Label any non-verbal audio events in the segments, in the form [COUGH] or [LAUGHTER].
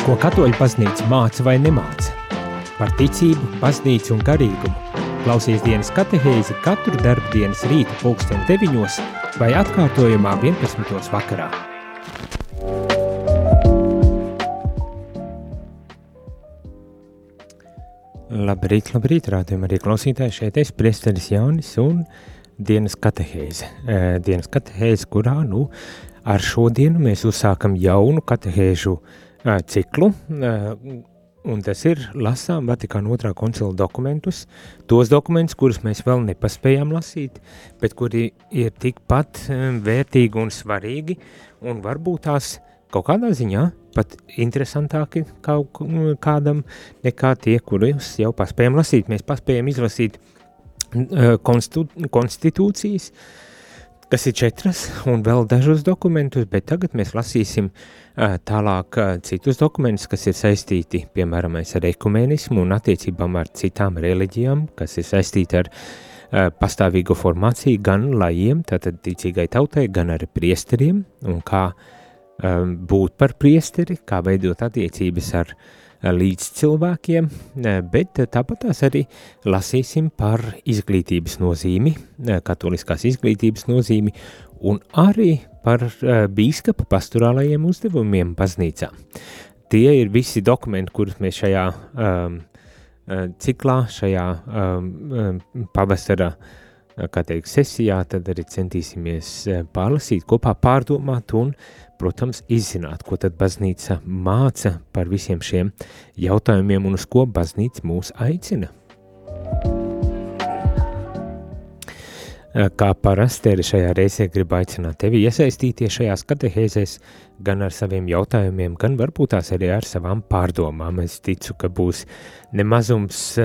Ko katoļu baznīca māca vai nemāca? Par ticību, baznīcu un garīgumu. Klausies dienas katehēzi katru darbdienas rīta pulksten 9 vai atkārtojumā 11. vakarā. Labrīt, labrīt, rādījumā arī klausītāji šeit es, priesteris Jānis un dienas katehēze. Dienas katehēze, kurā, nu, ar šodienu mēs uzsākam jaunu katehēžu ciklu, un tas ir lasām Vatikāna otrā koncila dokumentus, tos dokumentus, kurus mēs vēl nepaspējām lasīt, bet kuri ir tikpat vērtīgi un svarīgi, un varbūt tās kaut kādā ziņā pat interesantāki kaut kādam nekā tie, kurus jau paspējam lasīt. Mēs paspējam izlasīt konstitu, konstitūcijas, kas ir četras, un vēl dažus dokumentus, bet tagad mēs lasīsim tālāk citus dokumentus, kas ir saistīti, piemēram, ar ekumenismu un attiecībām ar citām reliģijām, kas ir saistīti ar pastāvīgu formāciju gan lajiem, tātad ticīgai tautai, gan arī priesteriem, un kā būt par priesteri, kā veidot attiecības ar līdz cilvēkiem, bet tāpat tās arī lasīsim par izglītības nozīmi, katoliskās izglītības nozīmi un arī par uh, bīskapa pastorālajiem uzdevumiem baznīcā. Tie ir visi dokumenti, kurus mēs šajā um, ciklā, šajā um, pavasara kā teikt, sesijā, tad arī centīsimies pārlasīt, kopā pārdomāt un protams, izzināt, ko tad baznīca māca par visiem šiem jautājumiem un uz ko baznīca mūs aicina. Kā parasti arī šajā reizē gribu aicināt tevi iesaistīties šajās katehēzēs gan ar saviem jautājumiem, gan varbūt tās arī ar savām pārdomām. Es ticu, ka būs nemazums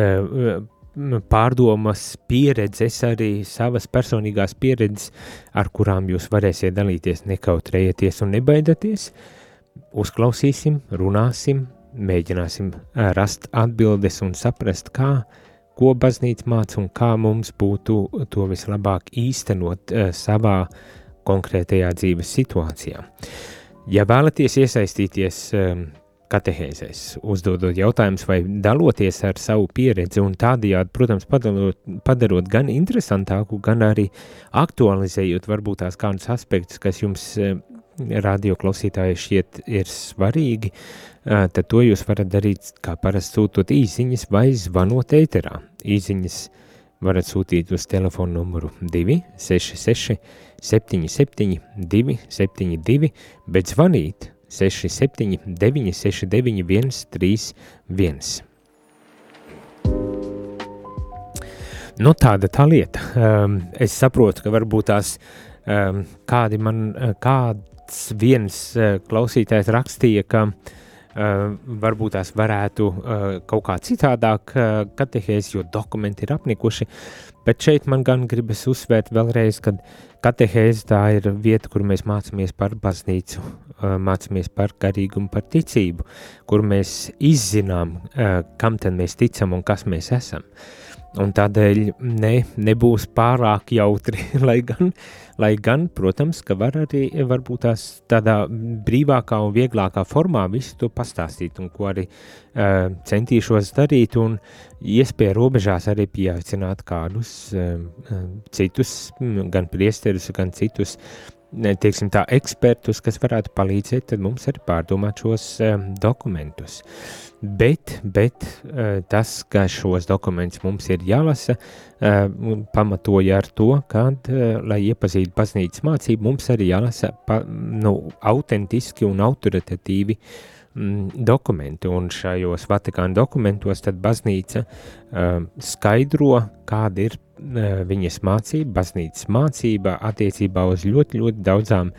pārdomas, pieredzes, arī savas personīgās pieredzes, ar kurām jūs varēsiet dalīties, nekautrējieties un nebaidieties. Uzklausīsim, runāsim, mēģināsim rast atbildes un saprast, kā, ko baznīca māca un kā mums būtu to vislabāk īstenot uh, savā konkrētajā dzīves situācijā. Ja vēlaties iesaistīties uh, katehēzēs, uzdodot jautājumus vai daloties ar savu pieredzi un tādējādi, protams, padarot, padarot gan interesantāku, gan arī aktualizējot varbūt tās kādus aspektus, kas jums eh, radio klausītāji šķiet ir svarīgi, eh, tad to jūs varat darīt kā parasti sūtot īziņas vai zvanot ēterā. Īziņas varat sūtīt uz telefonu numuru 266 77 272, bet zvanīt 67, 969, 131. Nu, tāda tā lieta. Um, es saprotu, ka varbūt tās um, kādi man, kāds viens klausītājs rakstīja, ka uh, varbūt tās varētu uh, kaut kā citādāk uh, katehēs, jo dokumenti ir apnikuši, bet šeit man gan gribas uzsvērt vēlreiz, ka katehēze tā ir vieta, kur mēs mācāmies par baznīcu, mācāmies par garīgumu, par ticību, kur mēs izzinām, kam tad mēs ticam un kas mēs esam. Un tādēļ ne, nebūs pārāk jautri, [LAUGHS] lai gan, lai gan, protams, ka var arī varbūt tās tādā brīvākā un vieglākā formā visu to pastāstīt, un ko arī uh, centīšos darīt, un iespēja robežās arī pieaicināt kādus uh, citus, gan priesterus, gan citus uh, teiksim, tā, ekspertus, kas varētu palīdzēt mums arī pārdomāt šos um, dokumentus. Bet, bet uh, tas, ka šos dokumentus mums ir jālasa, uh, pamatoja ar to, ka, uh, lai iepazītu baznīcas mācību, mums arī jālasa pa, nu, autentiski un autoritatīvi mm, dokumenti, un šajos Vatikāna dokumentos tad baznīca uh, skaidro, kāda ir viņas mācība, baznīcas mācība attiecībā uz ļoti, ļoti daudzām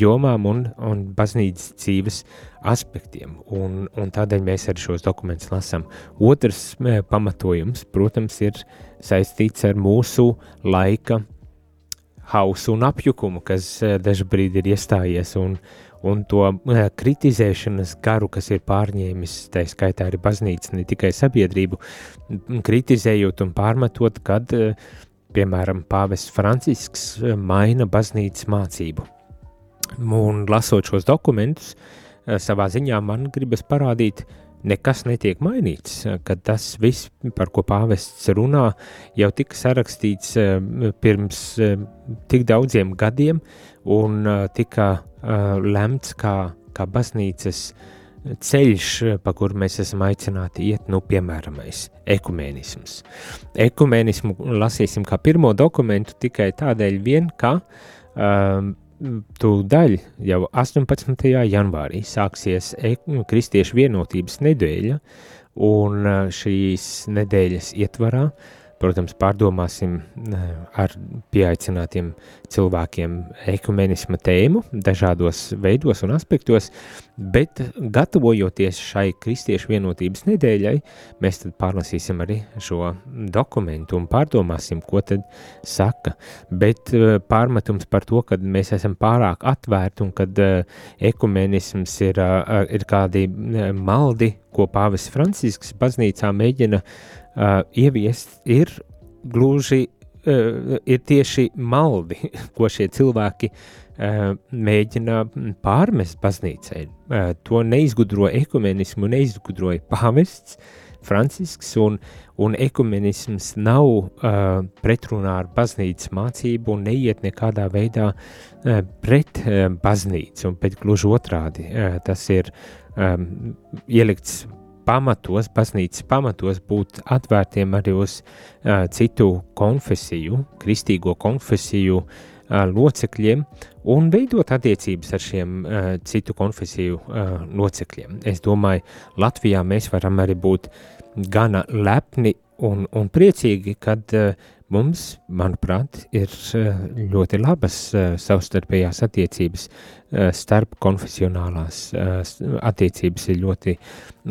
jomām un, un baznīcas dzīves aspektiem. Un, un tādēļ mēs arī šos dokumentus lasām. Otrs pamatojums, protams, ir saistīts ar mūsu laika hausu un apjukumu, kas dažbrīd ir iestājies un, un to kritizēšanas garu, kas ir pārņēmis, tā skaitā arī baznīca, ne tikai sabiedrību, kritizējot un pārmetot, kad, piemēram, pāvests Francisks maina baznīcas mācību. Un lasot šos dokumentus, savā ziņā man gribas parādīt, nekas netiek mainīts, ka tas viss, par ko pāvests runā, jau tika sarakstīts pirms tik daudziem gadiem un tika lemts kā, kā baznīcas ceļš, pa kuru mēs esam aicināti iet, nu, piemēram, ekumenisms. Ekumenismu lasīsim kā pirmo dokumentu tikai tādēļ vien, ka um, tūdaļ jau 18. janvārī sāksies Kristiešu vienotības nedēļa, un šīs nedēļas ietvarā uh, Protams, pārdomāsim ar pieaicinātiem cilvēkiem ekumenisma tēmu dažādos veidos un aspektos, bet gatavojoties šai kristiešu vienotības nedēļai, mēs tad pārlasīsim arī šo dokumentu un pārdomāsim, ko tad saka. Bet eh, pārmetums par to, ka mēs esam pārāk atvērti un kad eh, ekumenisms ir, eh, ir kādi maldi, ko pāvis Francisks baznīcā mēģina uh, uh, ieviest, ir gluži uh, ir tieši maldi, [LAUGHS] ko šie cilvēki uh, mēģina pārmest baznīcai. Uh, to neizgudro ekumenismu, neizgudroja pāvests Francisks, un, un ekumenisms nav uh, pretrunā ar baznīcas mācību un neiet nekādā veidā uh, pret uh, baznīcu, pēc gluži otrādi. Uh, tas ir um, ielikts pamatos, baznīcas pamatos būt atvērtiem arī uz uh, citu konfesiju, kristīgo konfesiju uh, locekļiem un veidot attiecības ar šiem uh, citu konfesiju uh, locekļiem. Es domāju, Latvijā mēs varam arī būt gana lepni un, un priecīgi, kad uh, Mums, manuprāt, ir eh, ļoti labas eh, savstarpējās attiecības, eh, starp konfesionālās attiecības ir ļoti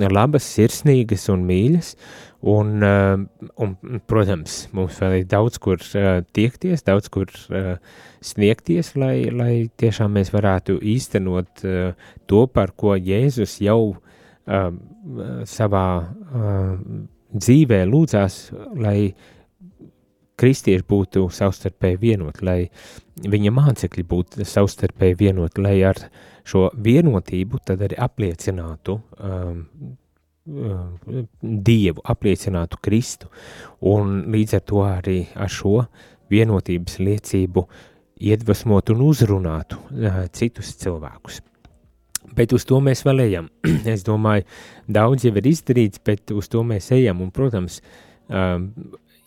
labas, sirsnīgas un mīļas, un, un, protams, mums vēl ir daudz kur tiekties, daudz kur sniegties, lai, lai tiešām mēs varētu īstenot to, par ko Jēzus jau savā dzīvē lūdzās, lai kristieši būtu savstarpēji vienoti, lai viņa mācekļi būtu savstarpēji vienoti, lai ar šo vienotību tad arī apliecinātu um, um, Dievu, apliecinātu Kristu, un līdz ar to arī ar šo vienotības liecību iedvesmot un uzrunātu uh, citus cilvēkus. Bet uz to mēs vēl ejam. [CLEARS THROAT] es domāju, daudz jau ir izdarīts, bet uz to mēs ejam, un, protams, um,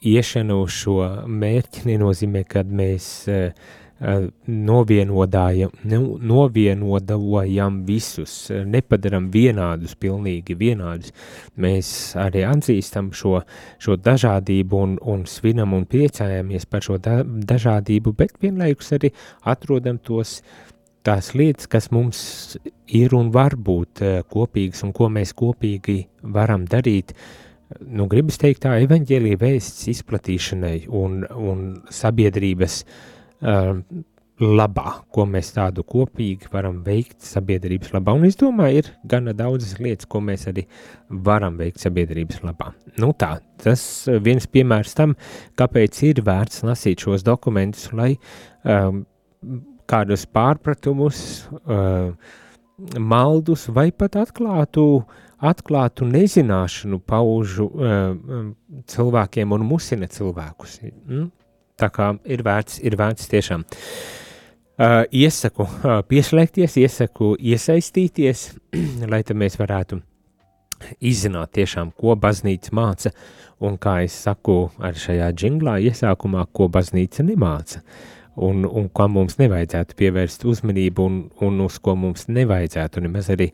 iešana uz šo mērķi nenozīmē, ka mēs uh, novienodājam, nu, novienodojam visus, nepadaram vienādus, pilnīgi vienādus. Mēs arī atzīstam šo, šo dažādību un, un svinam un priecājamies par šo da, dažādību, bet vienlaikus arī atrodam tos tās lietas, kas mums ir un var būt kopīgas un ko mēs kopīgi varam darīt, uh, nu, gribas teikt, tā evaņģēlīja vēsts izplatīšanai un, un sabiedrības uh, labā, ko mēs tādu kopīgi varam veikt sabiedrības labā. Un es domāju, ir gana daudzas lietas, ko mēs arī varam veikt sabiedrības labā. Nu tā, tas viens piemērs tam, kāpēc ir vērts lasīt šos dokumentus, lai um, kādus pārpratumus, uh, maldus vai pat atklātu uh, atklātu nezināšanu paužu uh, cilvēkiem un musina cilvēkus. Mm? Tā kā ir vērts, ir vērts tiešām. Uh, iesaku uh, pieslēgties, iesaku iesaistīties, [CLEARS THROAT] lai tad mēs varētu izzināt tiešām, ko baznīca māca, un kā es saku ar šajā džinglā iesākumā, ko baznīca nemāca. Uh, un, un kam mums nevajadzētu pievērst uzmanību un, un uz ko mums nevajadzētu nemaz arī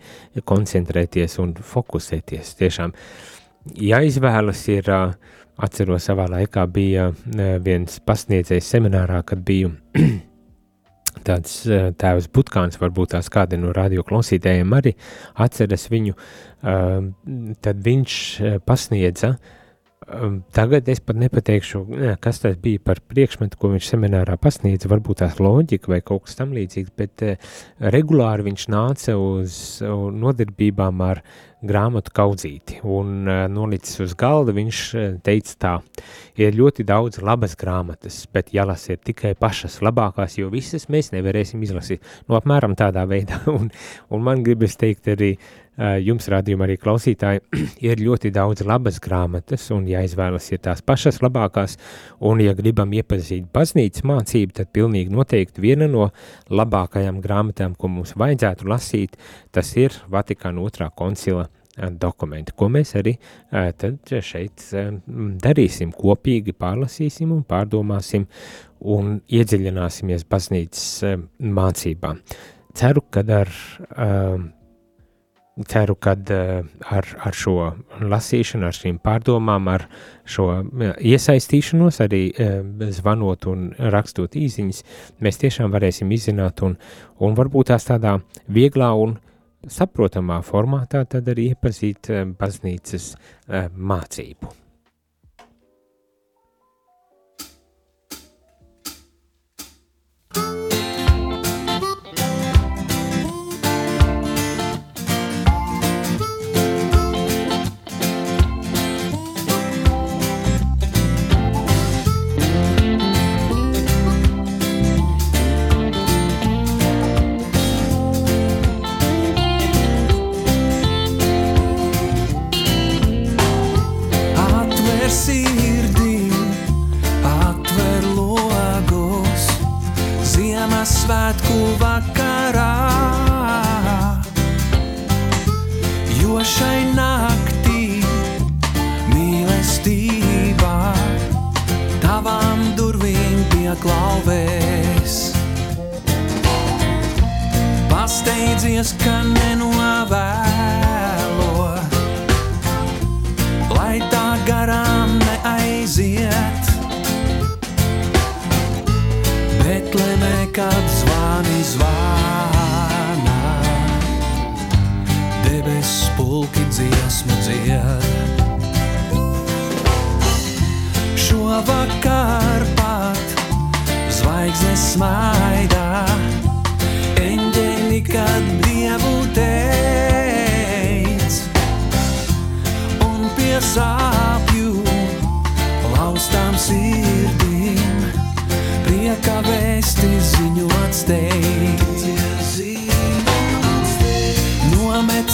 koncentrēties un fokusēties. Tiešām, ja izvēlas ir, atceros savā laikā bija viens pasniedzējs seminārā, kad biju [CLEARS THROAT] tāds tēvs Butkāns, varbūt tās kādi no radio klausītējiem arī atceras viņu, tad viņš pasniedza Um, tagad es pat nepateikšu, kas tas bija par priekšmetu, ko viņš seminārā pasniedza. Varbūt tās loģika vai kaut kas tamlīdzīgs, bet uh, regulāri viņš nāca uz nodarbībām ar grāmatu kaudzīti un uh, nolicis uz galda. Viņš uh, teica, tā ir ļoti daudz labas grāmatas, bet jālasiet tikai pašas labākās, jo visas mēs nevarēsim izlasīt. Nu, apmēram tādā veidā. [LAUGHS] un, un man gribas teikt arī. Eh, jums rādījumā arī klausītāji, [CLEARS THROAT] ir ļoti daudz labas grāmatas, un jāizvēlas ir tās pašas labākās, un ja gribam iepazīt baznīcas mācību, tad pilnīgi noteikti viena no labākajām grāmatām, ko mums vajadzētu lasīt, tas ir Vatikāna otrā koncila eh, dokumenti, ko mēs arī eh, tad šeit darīsim, kopīgi pārlasīsim un pārdomāsim un iedziļināsimies baznīcas mācībā. Ceru, ka ar um, ceru, ka uh, ar, ar šo lasīšanu, ar šīm pārdomām, ar šo iesaistīšanos, arī uh, zvanot un rakstot īsiņas, mēs tiešām varēsim izzināt un, un varbūt tās tādā vieglā un saprotamā formātā tad arī iepazīt Ziemassvētku vakarā, jo šai naktī mīlestībā tavām durvīm pieklauvēs. Pasteidzies, ka nenovērt. dzied. Šovakar pat zvaigznes smaidā, eņģeļi, kad dievu teic, un pie sāpju laustām sirdīm, prieka vēsti ziņots teic.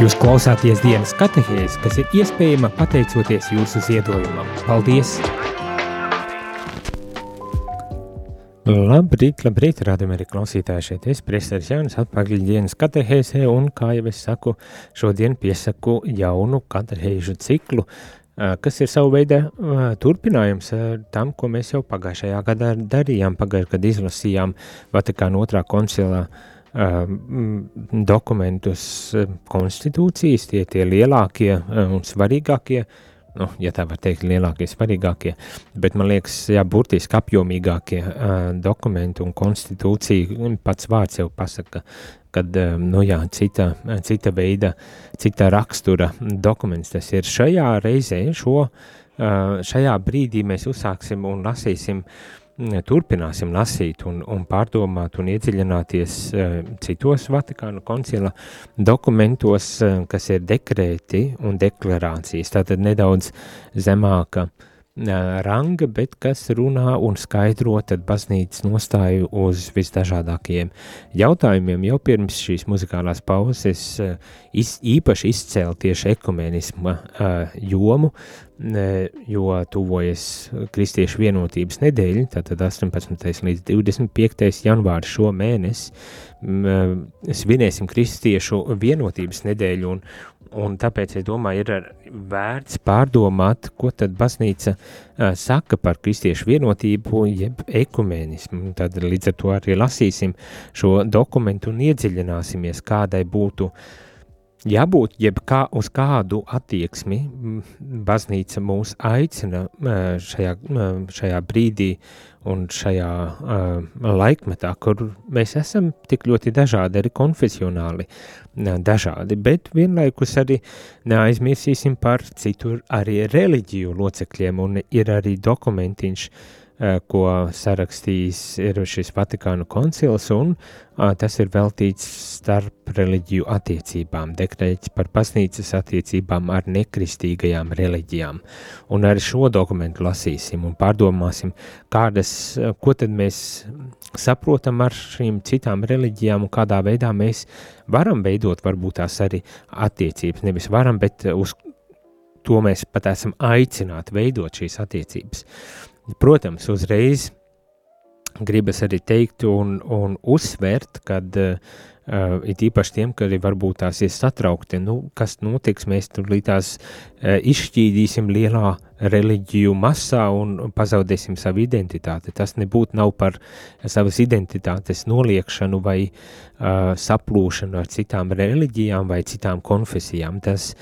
Jūs klausāties dienas katehēs, kas ir iespējama pateicoties jūsu ziedojumam. Paldies! Labrīt, labrīt, rādījumā arī klausītāji šeit. Es priesteris Jānis atpakaļ dienas katehēsē un, kā jau es saku, šodien piesaku jaunu katehēžu ciklu, kas ir savu veidu turpinājums tam, ko mēs jau pagājušajā gadā darījām, pagājušajā gadā izlasījām Vatikāna otrā koncilā uh, dokumentus konstitūcijas, tie tie lielākie un svarīgākie, nu, ja tā var teikt, lielākie, svarīgākie, bet man liekas, jā, burtiski apjomīgākie dokumenti un konstitūcija, pats vārds jau pasaka, kad, nu jā, cita, cita veida, cita rakstura dokuments tas ir. Šajā reizē, šo, šajā brīdī mēs uzsāksim un lasīsim uh, turpināsim lasīt un, un pārdomāt un iedziļināties uh, citos Vatikānu koncila dokumentos, uh, kas ir dekrēti un deklarācijas, tātad nedaudz zemāka uh, ranga, bet kas runā un skaidro tad baznīcas nostāju uz visdažādākajiem jautājumiem. Jau pirms šīs muzikālās pauzes iz, īpaši izcēla tieši ekumenisma jomu, jo tuvojas Kristiešu vienotības nedēļa, tātad 18. līdz 25. janvāri šo mēnesi, svinēsim Kristiešu vienotības nedēļu un, Un tāpēc es domāju, ir vērts pārdomāt, ko tad baznīca uh, saka par kristiešu vienotību, jeb ekumēnismu. Tad līdz ar to arī lasīsim šo dokumentu un iedziļināsimies, kādai būtu jābūt, jeb kā uz kādu attieksmi. Baznīca mūs aicina šajā, šajā brīdī un šajā laikmetā, kur mēs esam tik ļoti dažādi, arī konfesionāli dažādi, bet vienlaikus arī neaizmirsīsim par citu arī reliģiju locekļiem, un ir arī dokumentiņš, uh, ko sarakstījis ir šis Vatikānu koncils, un a, tas ir veltīts starp reliģiju attiecībām, dekrēts par baznīcas attiecībām ar nekristīgajām reliģijām. Un arī šo dokumentu lasīsim un pārdomāsim, kādas, ko tad mēs saprotam ar šīm citām reliģijām un kādā veidā mēs varam veidot varbūt tās arī attiecības, nevis varam, bet uz to mēs pat esam aicināti veidot šīs attiecības. Protams, uzreiz gribas arī teikt un, un uzsvērt, kad uh, it īpaši tiem, kuri varbūt tās ir satraukti, nu, kas notiks, mēs tur līdz uh, izšķīdīsim lielā reliģiju masā un pazaudēsim savu identitāti. Tas nebūtu nav par savas identitātes noliekšanu vai uh, saplūšanu ar citām reliģijām vai citām konfesijām. Tas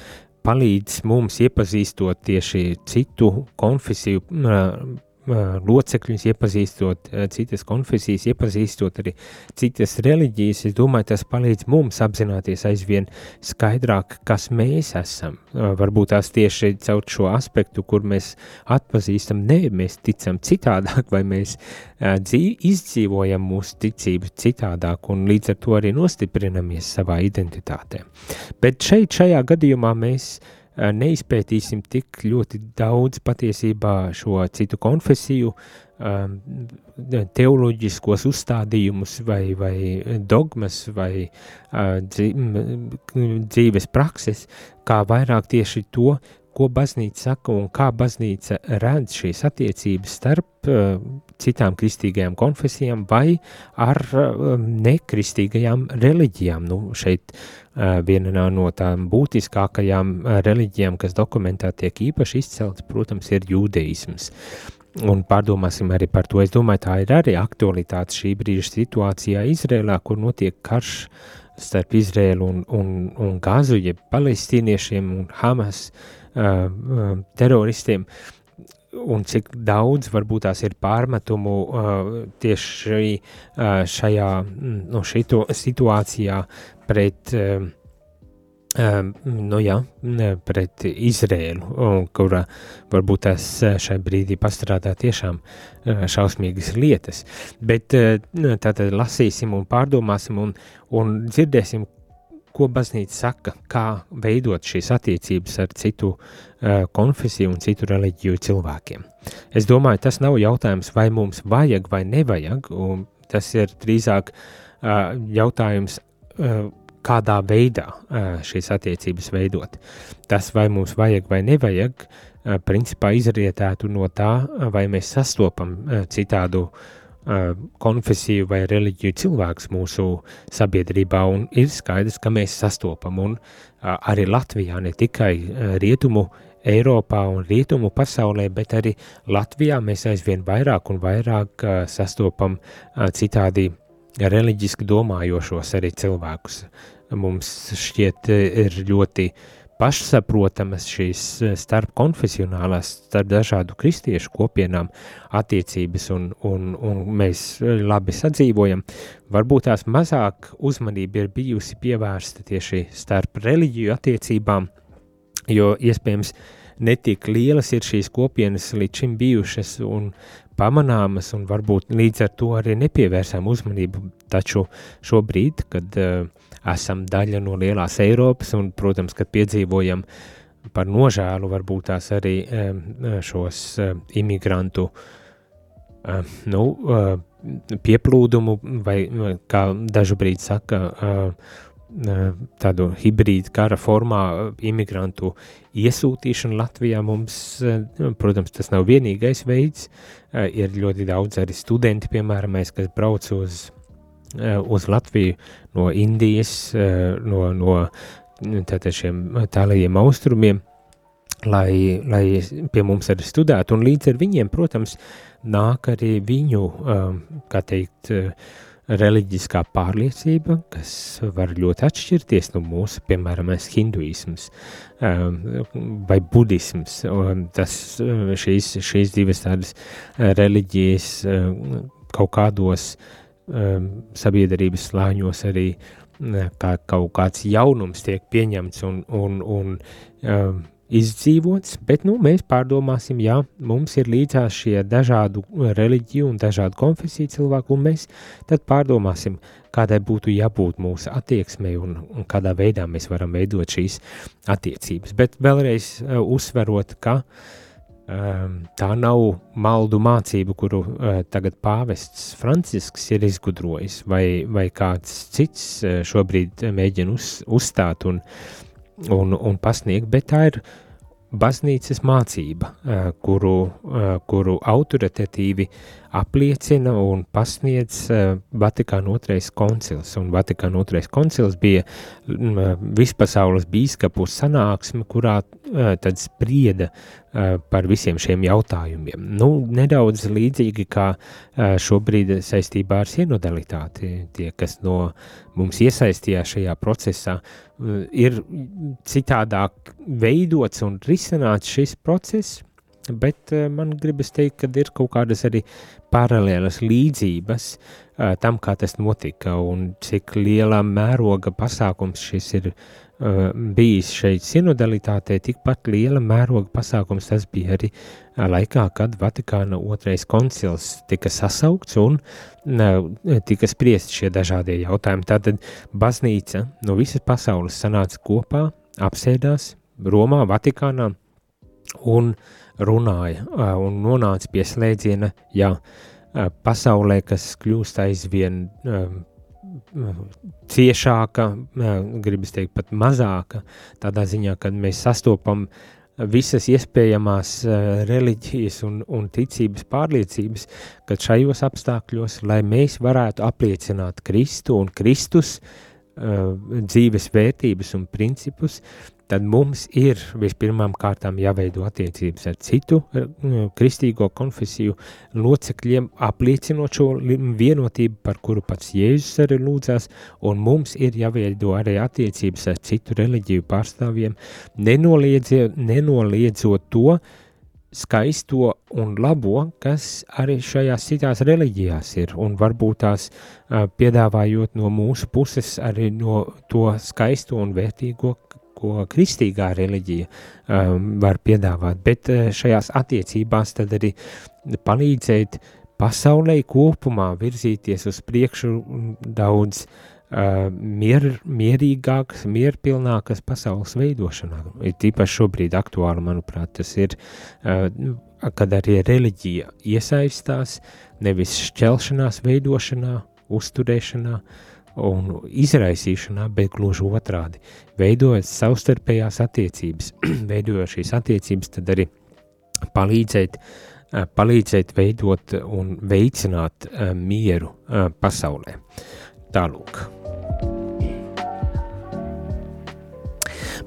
palīdz mums iepazīstot tieši citu konfesiju uh, locekļus, iepazīstot citas konfesijas, iepazīstot arī citas reliģijas. Es domāju, tas palīdz mums apzināties aizvien skaidrāk, kas mēs esam. Varbūt tās tieši caur šo aspektu, kur mēs atpazīstam, ne, mēs ticam citādāk, vai mēs dzīv, izdzīvojam mūsu ticību citādāk, un līdz ar to arī nostiprinamies savā identitātē. Bet šeit, šajā gadījumā mēs uh, neizpētīsim tik ļoti daudz patiesībā šo citu konfesiju, teoloģiskos uzstādījumus vai, vai dogmas vai dzīves prakses, kā vairāk tieši to, ko baznīca saka un kā baznīca redz šīs attiecības starp uh, citām kristīgajām konfesijām vai ar uh, nekristīgajām reliģijām. Nu, šeit viena no tām būtiskākajām uh, reliģijām, kas dokumentā tiek īpaši izcelts, protams, ir jūdeisms. Un pārdomāsim arī par to. Es domāju, tā ir arī aktualitāte šī brīža situācijā Izrēlā, kur notiek karš starp Izrēlu un, un, un Gāzu, jeb palestīniešiem un Hamas uh, Uh, uh, teroristiem. Un cik daudz varbūt tās ir pārmetumu uh, tieši uh, šajā no šito situācijā pret, uh, uh, nu jā, pret Izrēlu, kura varbūt tās šai brīdī pastrādā tiešām uh, šausmīgas lietas. Bet uh, tātad lasīsim un pārdomāsim un, un dzirdēsim, ko baznīca saka, kā veidot šīs attiecības ar citu uh, konfesiju un citu reliģiju cilvēkiem. Es domāju, tas nav jautājums, vai mums vajag vai nevajag, un tas ir drīzāk uh, jautājums, uh, kādā veidā šīs attiecības veidot. Tas, vai mums vajag vai nevajag, principā izrietētu no tā, vai mēs sastopam citādu uh, konfesiju vai reliģiju cilvēks mūsu sabiedrībā, un ir skaidrs, ka mēs sastopam, un arī Latvijā, ne tikai rietumu Eiropā un rietumu pasaulē, bet arī Latvijā mēs aizvien vairāk un vairāk sastopam citādi reliģiski domājošos arī cilvēkus. Mums šķiet ir ļoti uh, pašsaprotamas šīs eh, starp konfesionālās, starp dažādu kristiešu kopienām attiecības un, un, un mēs eh, labi sadzīvojam, varbūt tās mazāk uzmanība ir bijusi pievērsta tieši starp reliģiju attiecībām, jo iespējams netik lielas ir šīs kopienas līdz šim bijušas un pamanāmas un varbūt līdz ar to arī nepievērsām uzmanību, taču šobrīd, kad uh, esam daļa no lielās Eiropas, un, protams, kad piedzīvojam par nožēlu varbūt tās arī šos imigrantu nu, pieplūdumu, vai kā dažu brīdi saka, tādu hibrīdu kara formā imigrantu iesūtīšanu Latvijā mums, protams, tas nav vienīgais veids, ir ļoti daudz arī studenti, piemēram, mēs, kas brauc uz uz Latviju no Indijas, eh, no, no šiem tālajiem austrumiem, lai, lai pie mums arī studētu, un līdz ar viņiem, protams, nāk arī viņu, eh, kā teikt, reliģiskā pārliecība, kas var ļoti atšķirties no mūsu, piemēram, hinduisms vai budisms. Tas, šīs, šīs divas tādas reliģijas kaut kādos uh, sabiedrības slāņos arī kā kaut kāds jaunums tiek pieņemts un, un, un izdzīvots, bet nu, mēs pārdomāsim, jā, mums ir līdzās šie dažādu reliģiju un dažādu konfesiju cilvēku, un mēs tad pārdomāsim, kādai būtu jābūt mūsu attieksmei un, un kādā veidā mēs varam veidot šīs attiecības. Bet vēlreiz uh, uzsverot, ka uh, tā nav maldu mācība, kuru uh, tagad pāvests Francisks ir izgudrojis, vai, vai kāds cits uh, šobrīd mēģina uz, uzstāt un, un, un pasniegt, bet tā ir baznīcas mācība, uh, kuru, kuru autoritatīvi apliecina un pasniedz Vatikāna otrais koncils, un Vatikāna otrais koncils bija mm, vispasaules bīskapu sanāksme, kurā tad sprieda par visiem šiem jautājumiem. Nu, nedaudz līdzīgi kā šobrīd saistībā ar sinodalitāti, tie, kas no mums iesaistījās šajā procesā, ir citādāk veidots un risināts šis process, bet man gribas teikt, ka ir kaut kādas arī paralēlas līdzības tam, kā tas notika un cik lielā mēroga pasākums šis ir bijis šeit sinodalitātē, tikpat liela mēroga pasākums tas bija arī uh, laikā, kad Vatikāna otrais koncils tika sasaukts un uh, tika spriest šie dažādie jautājumi. Tātad baznīca no visas pasaules sanāca kopā, apsēdās Romā, Vatikānā un runāja uh, un nonāca pie slēdziena, jā, pasaulē, kas kļūst aizvien uh, ciešāka, gribas teikt, pat mazāka, tādā ziņā, kad mēs sastopam visas iespējamās reliģijas un, un ticības pārliecības, kad šajos apstākļos, lai mēs varētu apliecināt Kristu un Kristus dzīves vērtības un principus, tad mums ir vispirmām kārtām jāveido attiecības ar citu eh, kristīgo konfesiju locekļiem, apliecinot šo vienotību, par kuru pats Jēzus arī lūdzās, un mums ir jāveido arī attiecības ar citu reliģiju pārstāvjiem, nenoliedzot, to, skaisto un labo, kas arī šajās citās reliģijās ir, un varbūt tās uh, piedāvājot no mūsu puses arī no to skaisto un vērtīgo, ko kristīgā reliģija um, var piedāvāt, bet uh, šajās attiecībās tad arī palīdzēt pasaulē kopumā virzīties uz priekšu daudz mier, mierīgākas, mierpilnākas pasaules veidošanā. Ir tīpaši šobrīd aktuāli, manuprāt, tas ir, kad arī reliģija iesaistās nevis šķelšanās veidošanā, uzturēšanā un izraisīšanā, bet gluži otrādi - veidojot savstarpējās attiecības, [CLEARS THROAT] veidojot šīs attiecības, tad arī palīdzēt, palīdzēt veidot un veicināt mieru pasaulē. Tālūk.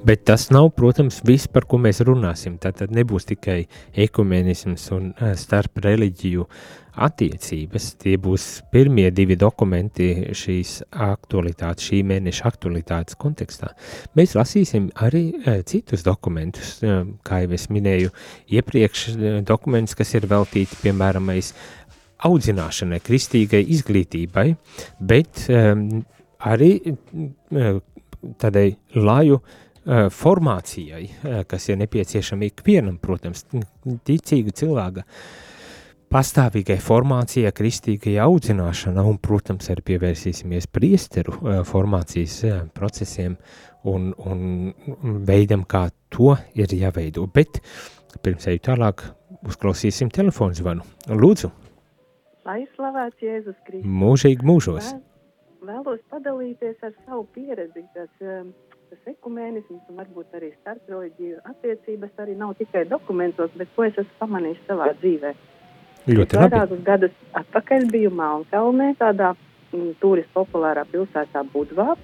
Bet tas nav, protams, viss, par ko mēs runāsim. Tad nebūs tikai ekumenisms un starp reliģiju attiecības. Tie būs pirmie divi dokumenti šīs aktualitātes, šī mēneša aktualitātes kontekstā. Mēs lasīsim arī citus dokumentus, kā jau es minēju, iepriekš dokumentus, kas ir veltīti, piemēram, audzināšanai, kristīgai izglītībai, bet um, arī tādai laju uh, formācijai, kas ir nepieciešama ikvienam, protams, ticīga cilvēka pastāvīgai formācijai, kristīgai audzināšanai, un, protams, arī pievērsīsimies priesteru formācijas procesiem un, un veidam, kā to ir jāveido. Bet pirms eju tālāk, uzklausīsim telefonu zvanu. Lūdzu! Lai slavēts Jēzus Kristus! Mūžīgi mūžos! Vēlos padalīties ar savu pieredzi, kas um, tas ekumēnisms un varbūt arī starpreliģiju attiecības arī nav tikai dokumentos, bet ko es esmu pamanījis savā dzīvē. Ļoti labi. Vairākus gadus atpakaļ biju Melnkalnē, tādā m, turistu populārā pilsētā Budvā,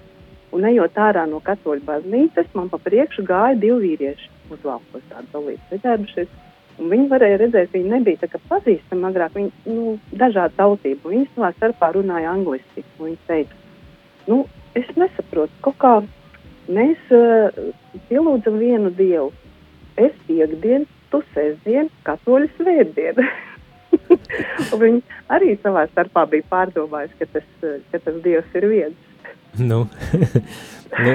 un ejot ārā no katoļu baznīcas, man pa priekšu gāja divi vīrieši uzvalkos tādu dalību vedēbušies. Un viņi varēja redzēt, viņi nebija tā kā pazīstami agrāk, viņi, nu, dažādu tautību. Viņi savā starpā runāja angliski. Viņi teica, nu, es nesaprotu, kaut kā Mēs uh, pielūdzam vienu dievu. Es piekdienu, tu sestdienu, katoļu svētdienu. [LAUGHS] viņi arī savā starpā bija pārdomājuši, ka tas, eh, ka tas dievs ir viens. Nu, [LAUGHS] nu,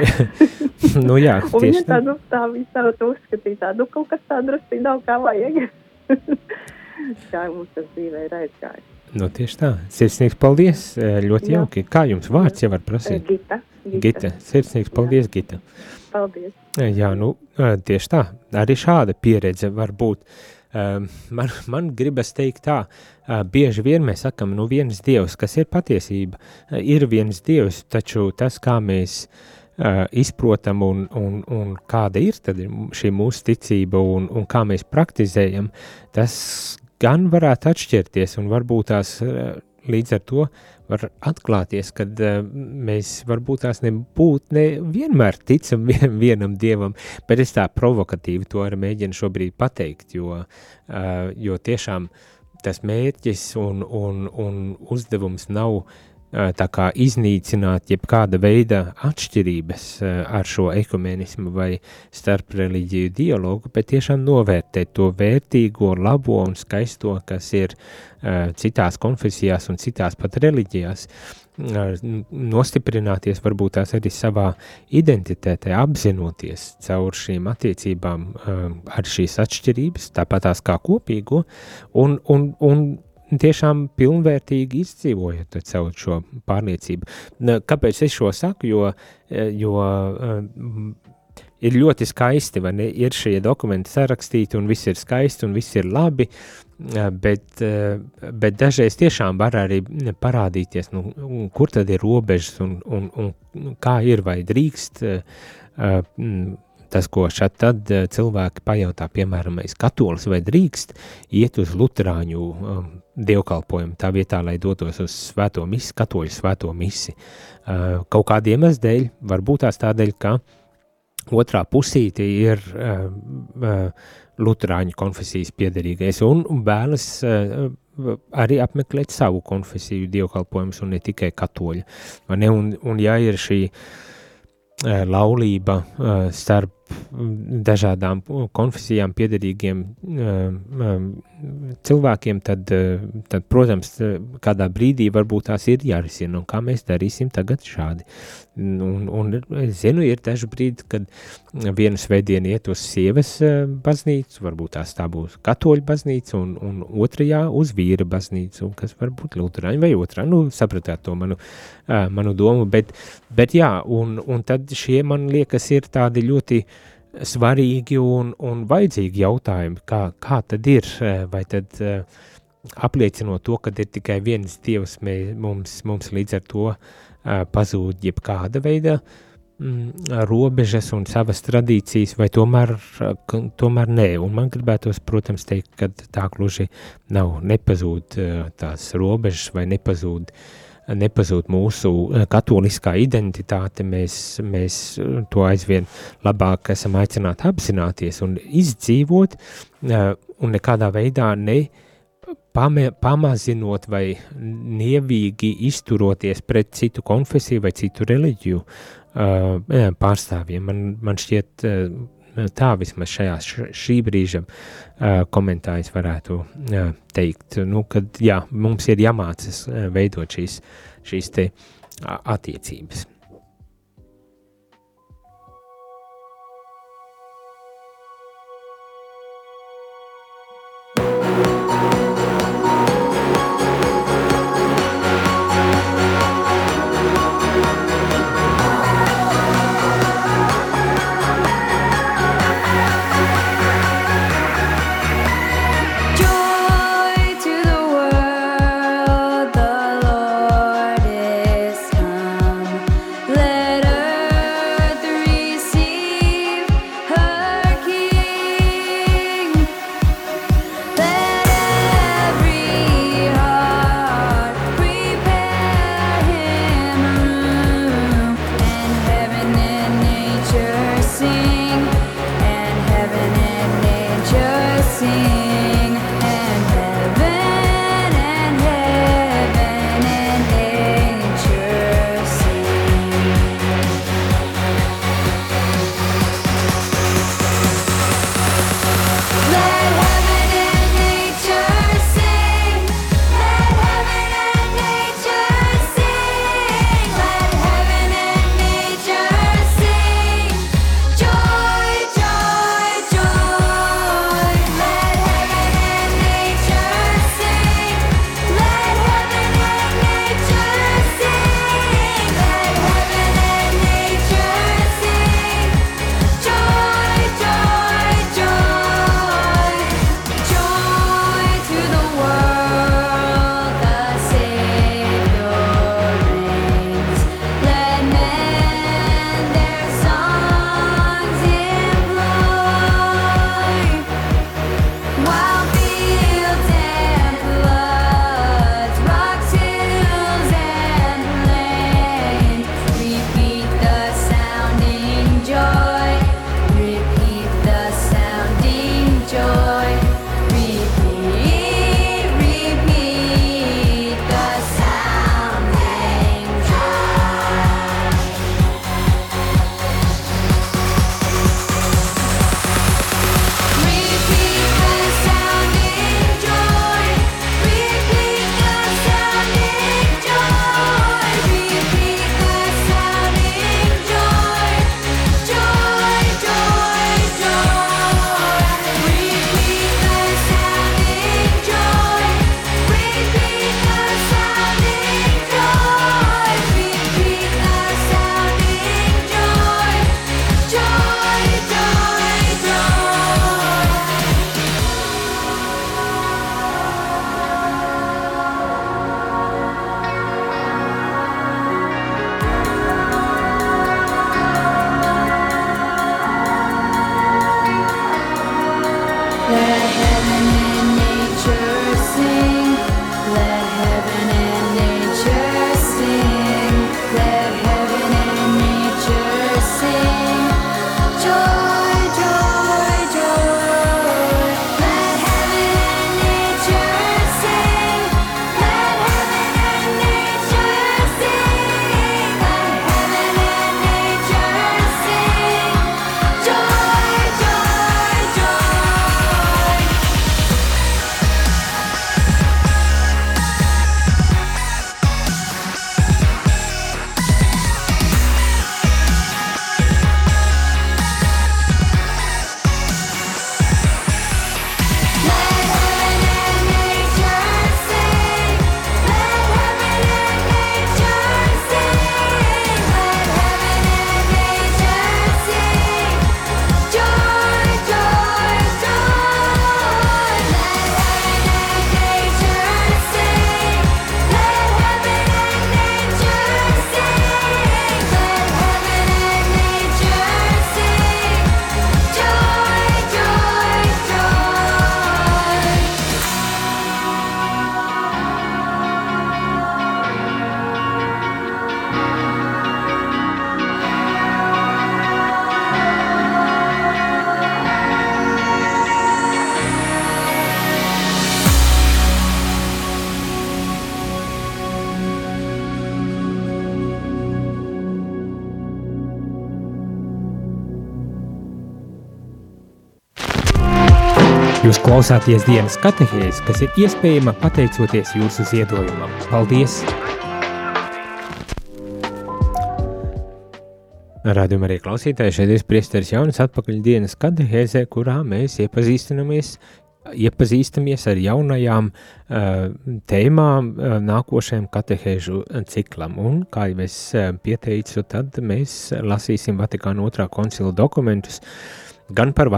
[LAUGHS] nu jā, viņa tā, nu, tā, viņa tā, uzskatīja tā, nu, kaut kas tā drusci nav kā vajag. kā mums tas dzīvē ir aizgājis. Nu, tieši tā. Sirsnīgs paldies. Ļoti jā. jauki. Kā jums vārds, ja var prasīt? Gita. Gita. Sirsnīgs paldies, jā. Gita. Paldies. Jā, nu, tieši tā. Arī šāda pieredze var būt. Man, man gribas teikt tā, bieži vien mēs sakam, nu viens dievs, kas ir patiesība, ir viens dievs, taču tas, kā mēs izprotam un, un, un kāda ir šī mūsu ticība un, un kā mēs praktizējam, tas gan varētu atšķirties, un varbūt tās eh, līdz ar to var atklāties, ka uh, eh, mēs varbūt tās nebūtu ne vienmēr ticam [LAUGHS] vien, vienam dievam, bet es tā provokatīvi to arī mēģinu šobrīd pateikt, jo, uh, jo tiešām tas mērķis un, un, un uzdevums nav uh, tā kā iznīcināt jebkāda veida atšķirības ar šo ekumenismu vai starp reliģiju dialogu, bet tiešām novērtēt to vērtīgo, labo un skaisto, kas ir citās konfesijās un citās pat reliģijās, nostiprināties varbūt tās arī savā identitātē, apzinoties caur šīm attiecībām ar šīs atšķirības, tāpat tās kā kopīgo, un, un, un tiešām pilnvērtīgi izdzīvojat savu šo pārliecību. Kāpēc es šo saku? Jo, e, jo e, ir ļoti skaisti, vai ne? Ir šie dokumenti sarakstīti, un viss ir skaisti, un viss ir labi, e, bet, bet dažreiz tiešām var arī parādīties, nu, kur tad ir robežas, un, un, un kā ir, vai drīkst tas, ko šeit tad cilvēki pajautā, piemēram, es katolis vai drīkst iet uz luterāņu um, dievkalpojumu tā vietā, lai dotos uz svēto misi, katoļu svēto misi. Uh, kaut kādiem iemeslu dēļ, varbūt tās tādēļ, ka otrā pusīte ir uh, uh, luterāņu konfesijas piederīgais un vēlas uh, arī apmeklēt savu konfesiju dievkalpojumus un ne tikai katoļu. Ne? Un, un ja ir šī uh, laulība uh, starp dažādām konfesijām piederīgiem cilvēkiem, tad, tad, protams, kādā brīdī varbūt tās ir jārisina, un kā mēs darīsim tagad šādi. Un, un es zinu, ir daži brīdi, kad vienu svētdienu iet uz sievas baznīcu, varbūt tās tā būs katoļu baznīca, un, un otrajā uz vīra baznīcu, kas varbūt luterāņi vai otrā, nu, sapratāt to manu, manu domu, bet, bet jā, un, un tad šie, man liekas, ir tādi ļoti uh, svarīgi un, un vajadzīgi jautājumi, kā, kā tad ir, eh, vai tad uh, apliecinot to, ka ir tikai viens dievs, mē, mums, mums līdz ar to uh, pazūd jebkāda veida mm, robežas un savas tradīcijas, vai tomēr, tomēr nē, un man gribētos, protams, teikt, ka tā gluži nav. Nepazūd tās robežas vai nepazūd uh, nepazūd mūsu eh, katoliskā identitāte, mēs, mēs eh, to aizvien labāk esam aicināti apzināties un izdzīvot, eh, un nekādā veidā ne pame, pamazinot vai nievīgi izturoties pret citu konfesiju vai citu reliģiju pārstāvjiem. Man, man šķiet, tā vismaz šajā šī brīža uh, komentārs varētu uh, teikt, nu, kad jā, mums ir jāmācas uh, veidot šīs, šīs te attiecības. Jūs klausāties dienas katehēs, kas ir iespējama pateicoties jūsu ziedojumam. Paldies! Rādījumā arī klausītāji šeit ir priesteris Jaunis atpakaļ dienas katehēzē, kurā mēs iepazīstamies iepazīstamies ar jaunajām uh, tēmām uh, nākošajam katehēžu ciklam. Un, kā jau es uh, pieteicu, tad mēs lasīsim Vatikāna otrā koncila dokumentus gan par,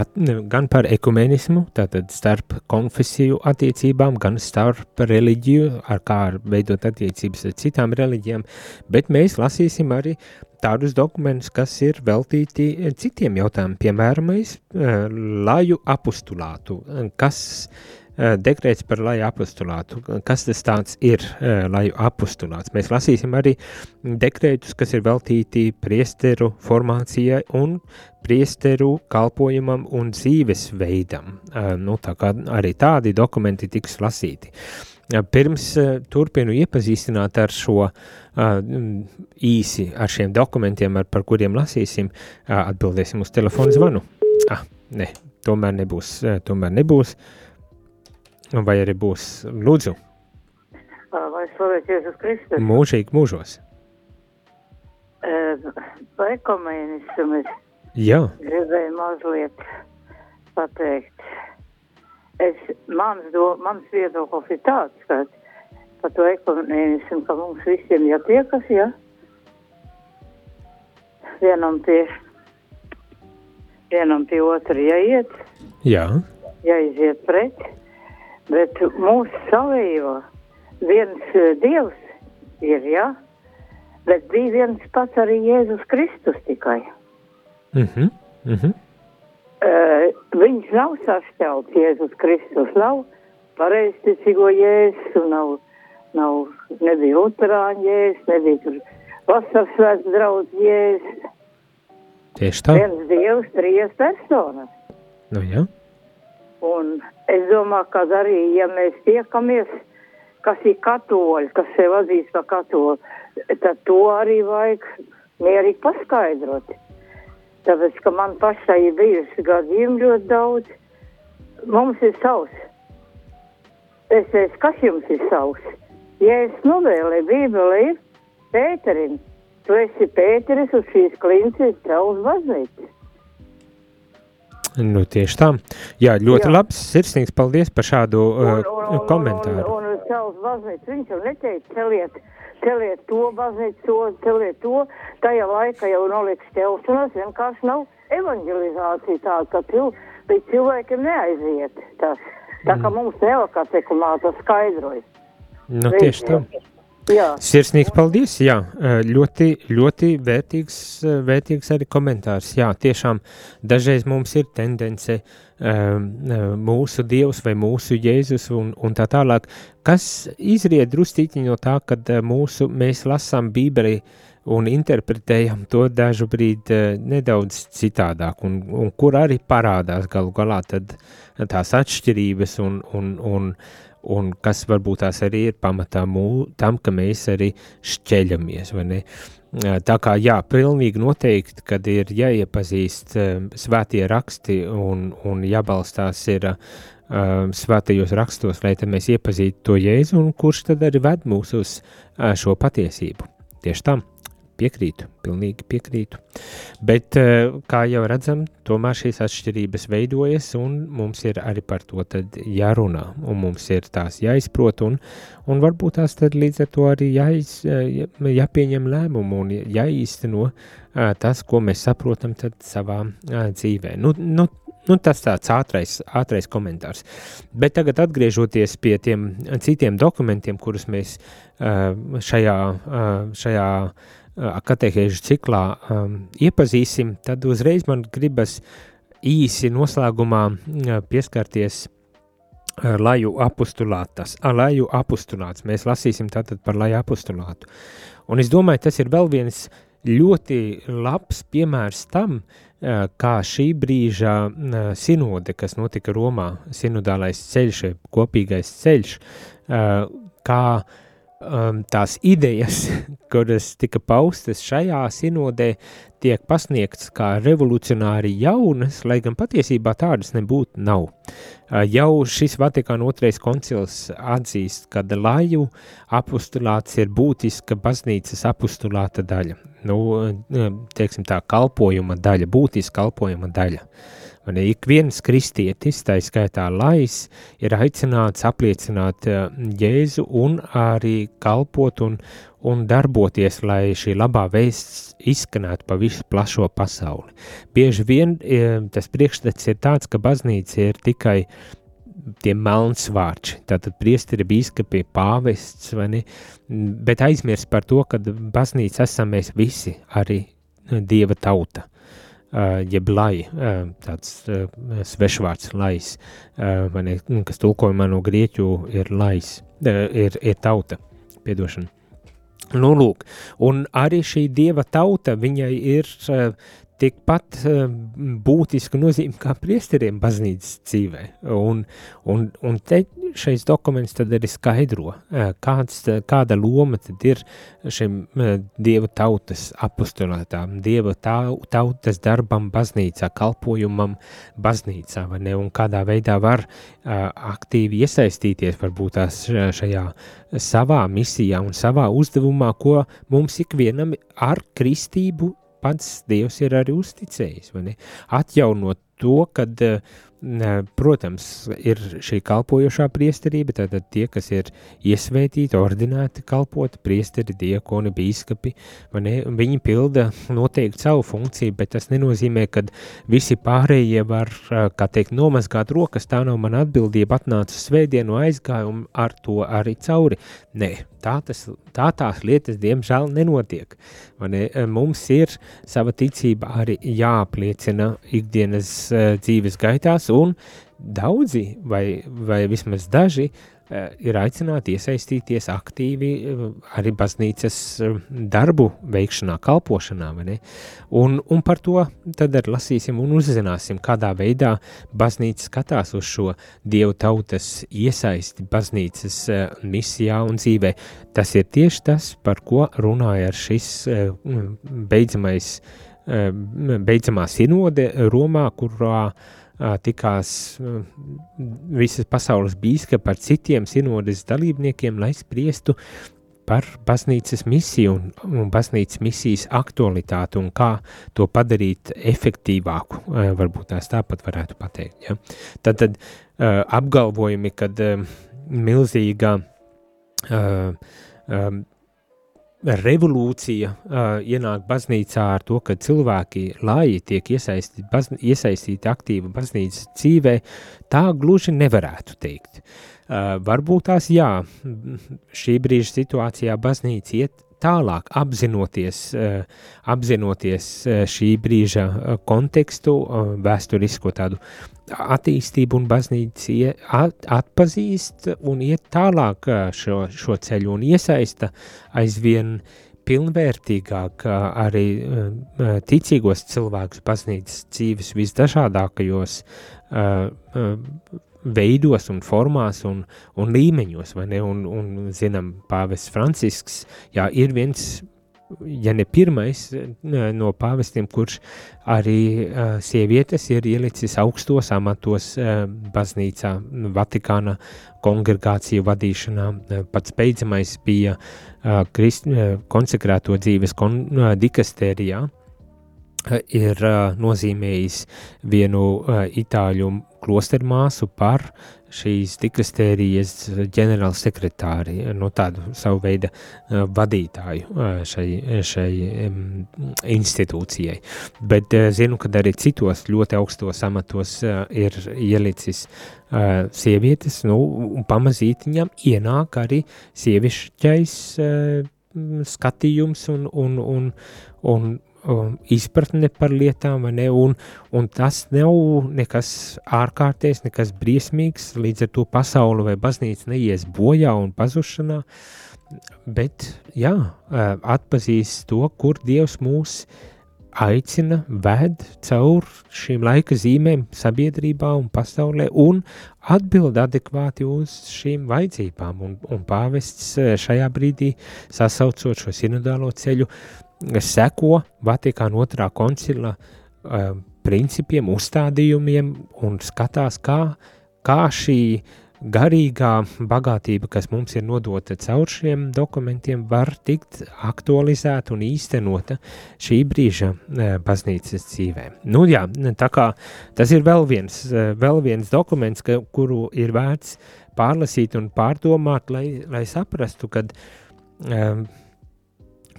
gan par ekumenismu, tātad starp konfesiju attiecībām, gan starp reliģiju, ar kā veidot attiecības ar citām reliģijām, bet mēs lasīsim arī tādus dokumentus, kas ir veltīti eh, citiem jautājumiem, piemēram, eh, laju apustulātu, kas eh, dekrēts par laju apustulātu, kas tas tāds ir laju apustulāts. Mēs lasīsim arī dekrētus, kas ir veltīti priesteru formācijai un priesteru kalpojumam un dzīvesveidam. Nu, tā kā arī tādi dokumenti tiks lasīti. Pirms turpinu iepazīstināt ar šo uh, īsi ar šiem dokumentiem, ar, par kuriem lasīsim, atbildēsim uz telefonu zvanu. Ah, ne, tomēr nebūs, tomēr nebūs. Vai arī būs lūdzu? Vai slavēts Jēzus Kristus? Mūžīgi mūžos. Par ekumēnismu es Jā. gribēju mazliet pateikt. Es, mans, do, mans viedoklis ir tāds, ka par to ekumēnismu, ka mums visiem jātiekas, ja? Vienam pie, vienam pie otra jāiet, Jā. jāiziet pret, bet mūsu savījo viens uh, dievs ir, ja? Bet bija viens pats arī Jēzus Kristus tikai. Mhm. Mm mhm. Mm Uh, viņš nav sašķelts, Jēzus Kristus nav pareizticīgo Jēzus, nav nav, nebija Lutāņu jēzus, nebija tur vasaras svētku draudz jēzus. Tieši tā. Viens dievs, trīs personas. Nu, jā. Un es domāju, ka arī, ja mēs tiekamies, kas ir katoļi, kas sev atzīst par katoļu, tad to arī vajag mierīgi paskaidrot. Tāpēc, ka man pašai ir bijusi gadījumi ļoti daudz, mums ir savs. Es teicu, kas jums ir savs? Ja es novēlēju Bībeli, ir Pēterim, tu esi Pēteris uz šīs klinces tavs baznīcas. Nu, tieši tā. Jā, ļoti Jā. labs, sirsnīgs paldies par šādu uh, un, un, un, komentāru. Un, un, un, savus baznīcas, viņš jau neteica, celiet, celiet to baznīcu, to, celiet to, tajā laikā jau noliks ķelšanas, vienkārši nav evanģelizācija tāda, ka cil, līdz cilvēkiem neaiziet tas. Tā kā mm. mums neokatekumāta skaidroja. Nu, tieši tā. Jā. Sirsnīgs paldies, jā, ļoti, ļoti vērtīgs, vērtīgs arī komentārs. Jā, tiešām dažreiz mums ir tendence mūsu dievs vai mūsu jēzus un, un tā tālāk, kas izriet drustīti no tā, kad mūsu, mēs lasām bībeli un interpretējam to dažu brīdi nedaudz citādāk, un, un kur arī parādās galu galā tad tās atšķirības un, un, un, un kas varbūt tās arī ir pamatā mū, tam, ka mēs arī šķeļamies? Tā kā jā, pilnīgi noteikti, kad ir jāiepazīst svētie raksti un, un jābalstās ir svētajos rakstos, lai mēs iepazītu to Jēzu un kurš tad arī ved mūs uz šo patiesību. Tieši tam. Piekrītu, pilnīgi piekrītu. Bet, eh, kā jau redzam, tomēr šīs atšķirības veidojas, un mums ir arī par to jārunā, un mums ir tās jāizprot, un, un varbūt tās līdz ar to arī jāiz, eh, jāpieņem lēmumu un jāīsteno eh, tas, ko mēs saprotam savā dzīvē. Nu, nu, Nu, tas tāds ātrais, ātrais komentārs. Bet tagad atgriežoties pie tiem citiem dokumentiem, kurus mēs šajā, šajā katehēžu ciklā um, iepazīsim, tad uzreiz man gribas īsi noslēgumā pieskarties laju apustulātas, laju apustulāts. Mēs lasīsim tātad par laju apustulātu. Un es domāju, tas ir vēl viens ļoti labs piemērs tam, kā šī brīža sinode, kas notika Romā, sinodālais ceļš, kopīgais ceļš, kā uh, um, tās idejas, [LAUGHS] kuras tika paustas šajā sinodē, tiek pasniegts kā revolucionāri jaunas, lai gan patiesībā tādas nebūtu nav. Jau šis Vatikāna otrais koncils atzīst, ka laju apustulāts ir būtiska baznīcas apustulāta daļa. Nu, teiksim tā, kalpojuma daļa, būtiska kalpojuma daļa. Un ik viens kristietis, tā skaitā lais, ir aicināts apliecināt Jēzu un arī kalpot un, un darboties, lai šī labā vēsts izskanētu pa visu plašo pasauli. Bieži vien e, tas priekšstats ir tāds, ka baznīca ir tikai tie melnsvārči, tātad priesteri, bīskapi, pāvests, vai ne, bet aizmirst par to, ka baznīca esam mēs visi, arī Dieva tauta, uh, jeb lai, uh, tāds uh, svešvārds lais, ne, kas tulkojumā no grieķu ir lais, ir, ir tauta, piedošana. Nu, lūk, un arī šī dieva tauta, viņai ir tikpat uh, būtiska nozīme kā priesteriem baznīcas dzīvē. Un, un, un te šais dokuments tad arī skaidro, uh, kāds, kāda loma tad ir šim uh, dieva tautas apostolētām, dieva tautas darbam baznīcā, kalpojumam baznīcā, vai ne, un kādā veidā var aktīvi iesaistīties varbūt tās šajā savā misijā un savā uzdevumā, ko mums ikvienam ar kristību pats Dievs ir arī uzticējis. Atjaunot to, kad uh, Protams, ir šī kalpojošā priesterība, tātad tie, kas ir iesvētīti, ordinēti kalpot, priesteri, diekoni, bīskapi, viņi pilda noteikti savu funkciju, bet tas nenozīmē, ka visi pārējie var, kā teikt, nomazgāt rokas, tā nav mana atbildība, atnāca svētdienu aizgāju un ar to arī cauri. Nē, tā, tas, tā tās lietas, diemžēl, nenotiek. Ne? Mums ir sava ticība arī jāapliecina ikdienas dzīves gaitās, un daudzi, vai, vai vismaz daži, eh, ir aicināti iesaistīties aktīvi eh, arī baznīcas eh, darbu veikšanā, kalpošanā. Un, un par to tad arī lasīsim un uzzināsim, kādā veidā baznīca skatās uz šo dievu tautas iesaisti baznīcas misijā un dzīvē. Tas ir tieši tas, par ko runāja šis beidzamais, beidzamā sinode Romā, kurā tikās visas pasaules bīskapi ar citiem sinodes dalībniekiem, lai spriestu par baznīcas misiju un, un baznīcas misijas aktualitāti un kā to padarīt efektīvāku, varbūt tās tāpat varētu pateikt. Ja? Tad, tad apgalvojumi, kad milzīga revolūcija uh, ienāk baznīcā ar to, ka cilvēki, lai tiek iesaistīti, bazn iesaistīti aktīvi baznīcas dzīvē, tā gluži nevarētu teikt. Uh, varbūt tās jā, šī brīža situācijā baznīca iet tālāk, apzinoties, uh, apzinoties uh, šī brīža uh, kontekstu, vēsturisko tādu attīstību un baznīca at, atpazīst un iet tālāk šo, šo ceļu un iesaista aizvien pilnvērtīgāk arī ticīgos cilvēkus baznīcas dzīves visdažādākajos veidos un formās un, un līmeņos, vai ne, un, un zinām, pāvests Francisks, jā, ir viens ja ne pirmais no pāvestiem, kurš arī uh, sievietes ir ielicis augstos amatos uh, baznīcā, Vatikāna kongregāciju vadīšanā. Pats beidzamais bija uh, krist, uh, konsekrēto dzīves kon, uh, dikastērijā, uh, ir nozīmējis vienu itāļu klostermāsu par šīs dikastērijas ģenerālsekretāri, no tādu savu veidu vadītāju šai, šai institūcijai. Bet zinu, ka arī citos ļoti augstos amatos ir ielicis sievietes, nu, un pamazītiņam ienāk arī sievišķais skatījums un, un, un, un um, izpratne par lietām, ne, un, un tas nav nekas ārkārtējs, nekas briesmīgs, līdz ar to pasauli vai baznīca neies bojā un pazušanā, bet, jā, uh, atpazīst to, kur Dievs mūs aicina, ved caur šīm laika zīmēm sabiedrībā un pasaulē un atbild adekvāti uz šīm vajadzībām. Un, un pāvests uh, šajā brīdī sasaucot šo sinodālo ceļu, seko Vatikāna otrā koncila uh, principiem, uzstādījumiem un skatās, kā, kā šī garīgā bagātība, kas mums ir nodota caur šiem dokumentiem, var tikt aktualizēta un īstenota šī brīža baznīcas dzīvē. Nu jā, tā kā tas ir vēl viens, vēl viens dokuments, ka, kuru ir vērts pārlasīt un pārdomāt, lai, lai saprastu, kad um,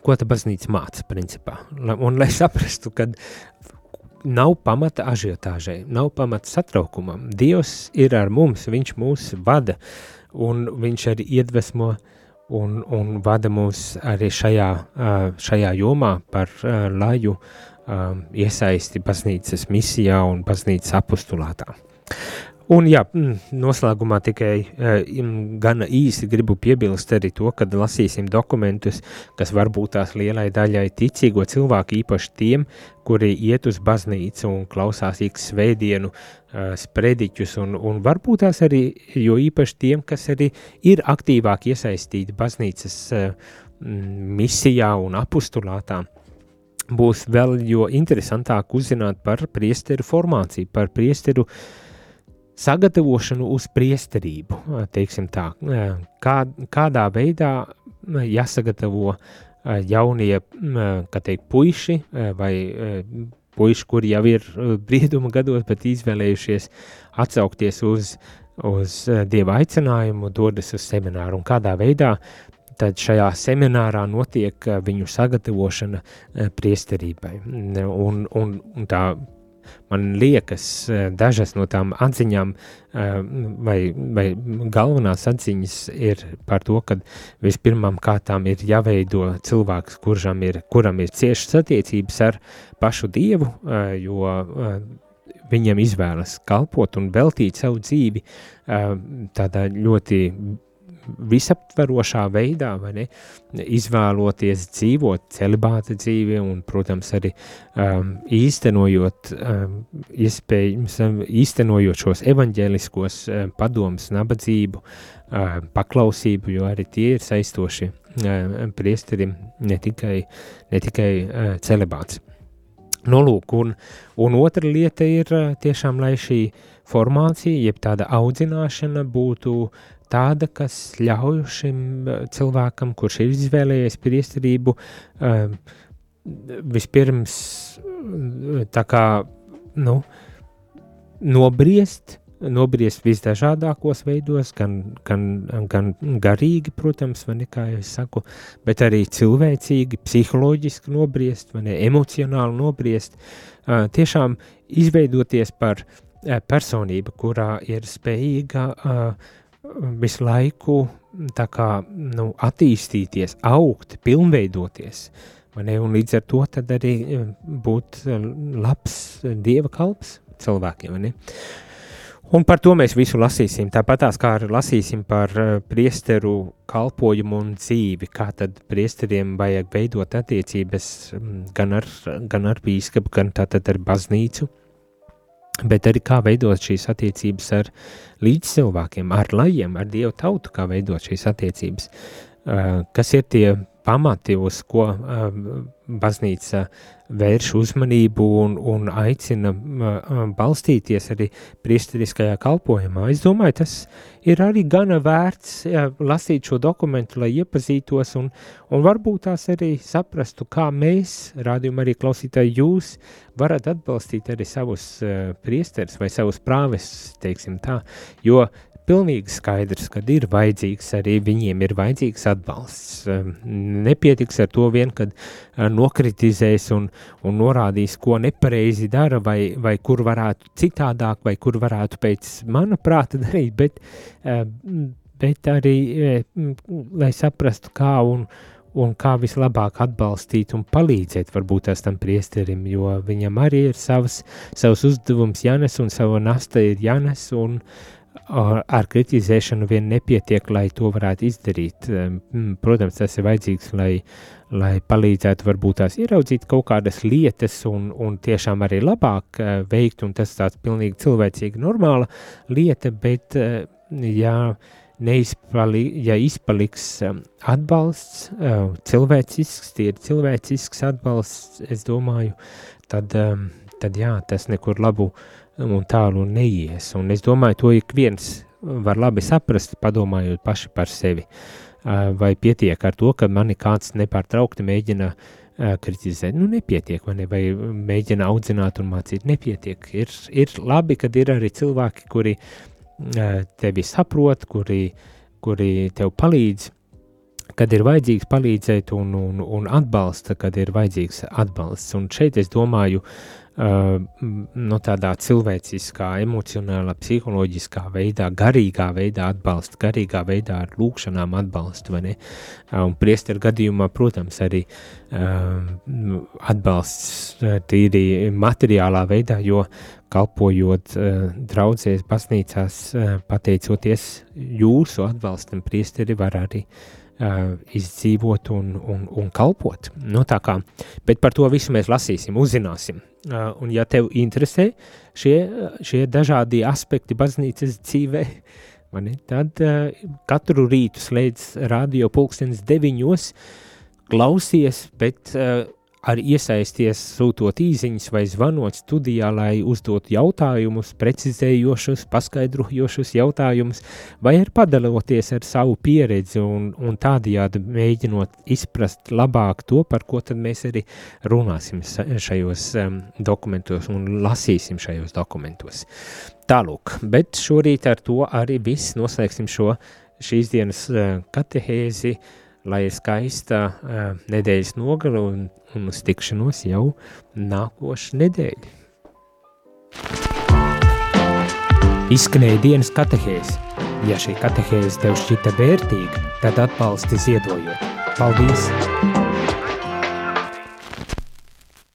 ko ta baznīca māca principā, un lai saprastu, kad nav pamata ažiotāžai, nav pamata satraukumam. Dievs ir ar mums, viņš mūs vada, un viņš arī iedvesmo un, un vada mūs arī šajā, šajā jomā par laju iesaisti baznīcas misijā un baznīcas apostulātā. Un jā, mm, noslēgumā tikai uh, gana īsi gribu piebilst arī to, kad lasīsim dokumentus, kas varbūt tās lielai daļai ticīgo cilvēku, īpaši tiem, kuri iet uz baznīcu un klausās ik svētdienu uh, sprediķus, un, un varbūt tās arī, jo īpaši tiem, kas arī ir aktīvāk iesaistīti baznīcas uh, misijā un apustulātā būs vēl jo interesantāk uzzināt par priesteru formāciju, par priesteru uh, sagatavošanu uz priesterību, tā, kā, kādā veidā jāsagatavo jaunie, kā teikt, puiši vai puiši, kuri jau ir brieduma gados, bet izvēlējušies atsaukties uz, uz dieva aicinājumu, dodas uz semināru un kādā veidā tad šajā seminārā notiek viņu sagatavošana priesterībai. Un, un, un tā man liekas, eh, dažas no tām atziņām, eh, vai, vai galvenās atziņas ir par to, ka vispirmām kārtām ir jāveido cilvēks, kuram ir, kuram ir ciešas attiecības ar pašu dievu, eh, jo viņiem izvēlas kalpot un veltīt savu dzīvi tādā ļoti visaptverošā veidā, ne, izvēloties dzīvot celibāta dzīvi un, protams, arī um, īstenojot, um, iespējams, um, īstenojot šos evaņģēliskos um, padomus, nabadzību, um, paklausību, jo arī tie ir saistoši um, priesterim, ne tikai, ne tikai uh, celibāts. Nu, lūk, un, un otra lieta ir uh, tiešām, lai šī formācija, jeb tāda audzināšana būtu uh, tāda, kas ļauj šim eh, cilvēkam, kurš ir izvēlējies priesterību, um, vispirms eh, tā kā, nu, nobriest, nobriest visdažādākos veidos, gan, gan, gan garīgi, protams, ne, kā jau es saku, bet arī cilvēcīgi, psiholoģiski nobriest, ne, emocionāli nobriest, tiešām izveidoties par personību, kurā ir spējīga uh, visu laiku kā, nu, attīstīties, augt, pilnveidoties. Ne, un līdz ar to arī eh, būt eh, labs dieva kalps cilvēkiem. Un par to mēs visu lasīsim. Tāpat kā arī lasīsim par priesteru kalpojumu un dzīvi, kā tad priesteriem vajag veidot attiecības mm, gan ar, gan ar bīskapu, gan ar baznīcu bet arī kā veidot šīs attiecības ar līdzcilvēkiem, ar lajiem, ar dievu tautu, kā veidot šīs attiecības, kas ir tie pamati, uz ko uh, baznīca vērš uzmanību un, un aicina uh, balstīties arī priesteriskajā kalpojumā. Es domāju, tas ir arī gana vērts uh, lasīt šo dokumentu, lai iepazītos un, un varbūt tās arī saprastu, kā mēs, rādījumi arī klausītāji, jūs varat atbalstīt arī savus uh, priesterus vai savus prāves, teiksim tā, jo pilnīgi skaidrs, ka ir vajadzīgs arī viņiem ir vajadzīgs atbalsts. Ehm, nepietiks ar to vien, kad eh, nokritizēs un, un norādīs, ko nepareizi dara, vai, vai kur varētu citādāk, vai kur varētu pēc mana prāta [LAUGHS] darīt, bet, ehm, bet arī, eh, lai saprastu, kā un, un kā vislabāk atbalstīt un palīdzēt varbūt tam priesterim, jo viņam arī ir savs, savs uzdevums jānes un sava nasta ir jānes un, ar kritizēšanu vien nepietiek, lai to varētu izdarīt. Protams, tas ir vajadzīgs, lai, lai palīdzētu varbūt tās ieraudzīt kaut kādas lietas un, un tiešām arī labāk eh, veikt, un tas tāds pilnīgi cilvēcīgi normāla lieta, bet eh, ja, neizpali, ja izpaliks atbalsts, eh, cilvēcisks, tie ir cilvēcisks atbalsts, es domāju, tad, tad jā, tas nekur labu un tālu neies. Un es domāju, to ik viens var labi saprast, padomājot paši par sevi. Vai pietiek ar to, ka mani kāds nepārtraukti mēģina kritizēt, nu nepietiek, vai, ne? vai mēģina audzināt un mācīt, nepietiek. Ir, ir labi, kad ir arī cilvēki, kuri tevi saprot, kuri, kuri tev palīdz, kad ir vajadzīgs palīdzēt un, un, un atbalsta, kad ir vajadzīgs atbalsts. Un šeit es domāju, uh, no tādā cilvēciskā, emocionālā, psiholoģiskā veidā, garīgā veidā atbalsta, garīgā veidā ar lūkšanām atbalstu, vai ne? Un priesteru gadījumā, protams, arī uh, atbalsts tīri materiālā veidā, jo kalpojot draudzēs, baznīcās, pateicoties jūsu atbalstam, priesteri var arī uh, izdzīvot un, un, un kalpot. Nu, kā, bet par to visu mēs lasīsim, uzzināsim. Un, ja tev interesē šie, šie dažādi aspekti baznīcas dzīvē, mani, tad katru rītu slēdz radio pulkstenis deviņos, klausies, bet arī iesaisties sūtot īsiņas vai zvanot studijā, lai uzdotu jautājumus, precizējošus, paskaidrojošus jautājumus, vai arī padaloties ar savu pieredzi un, un tādējādi mēģinot izprast labāk to, par ko tad mēs arī runāsim šajos um, dokumentos un lasīsim šajos dokumentos. Tālūk, bet šorīt ar to arī viss noslēgsim šo šīs dienas uh, katehēzi, uh, lai ir skaista uh, nedēļas nogala un, un uz tikšanos jau nākošu nedēļu. Izskanēja dienas katehēze. Ja šī katehēze tev šķita vērtīga, tad atbalsti ziedojot. Paldies!